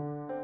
you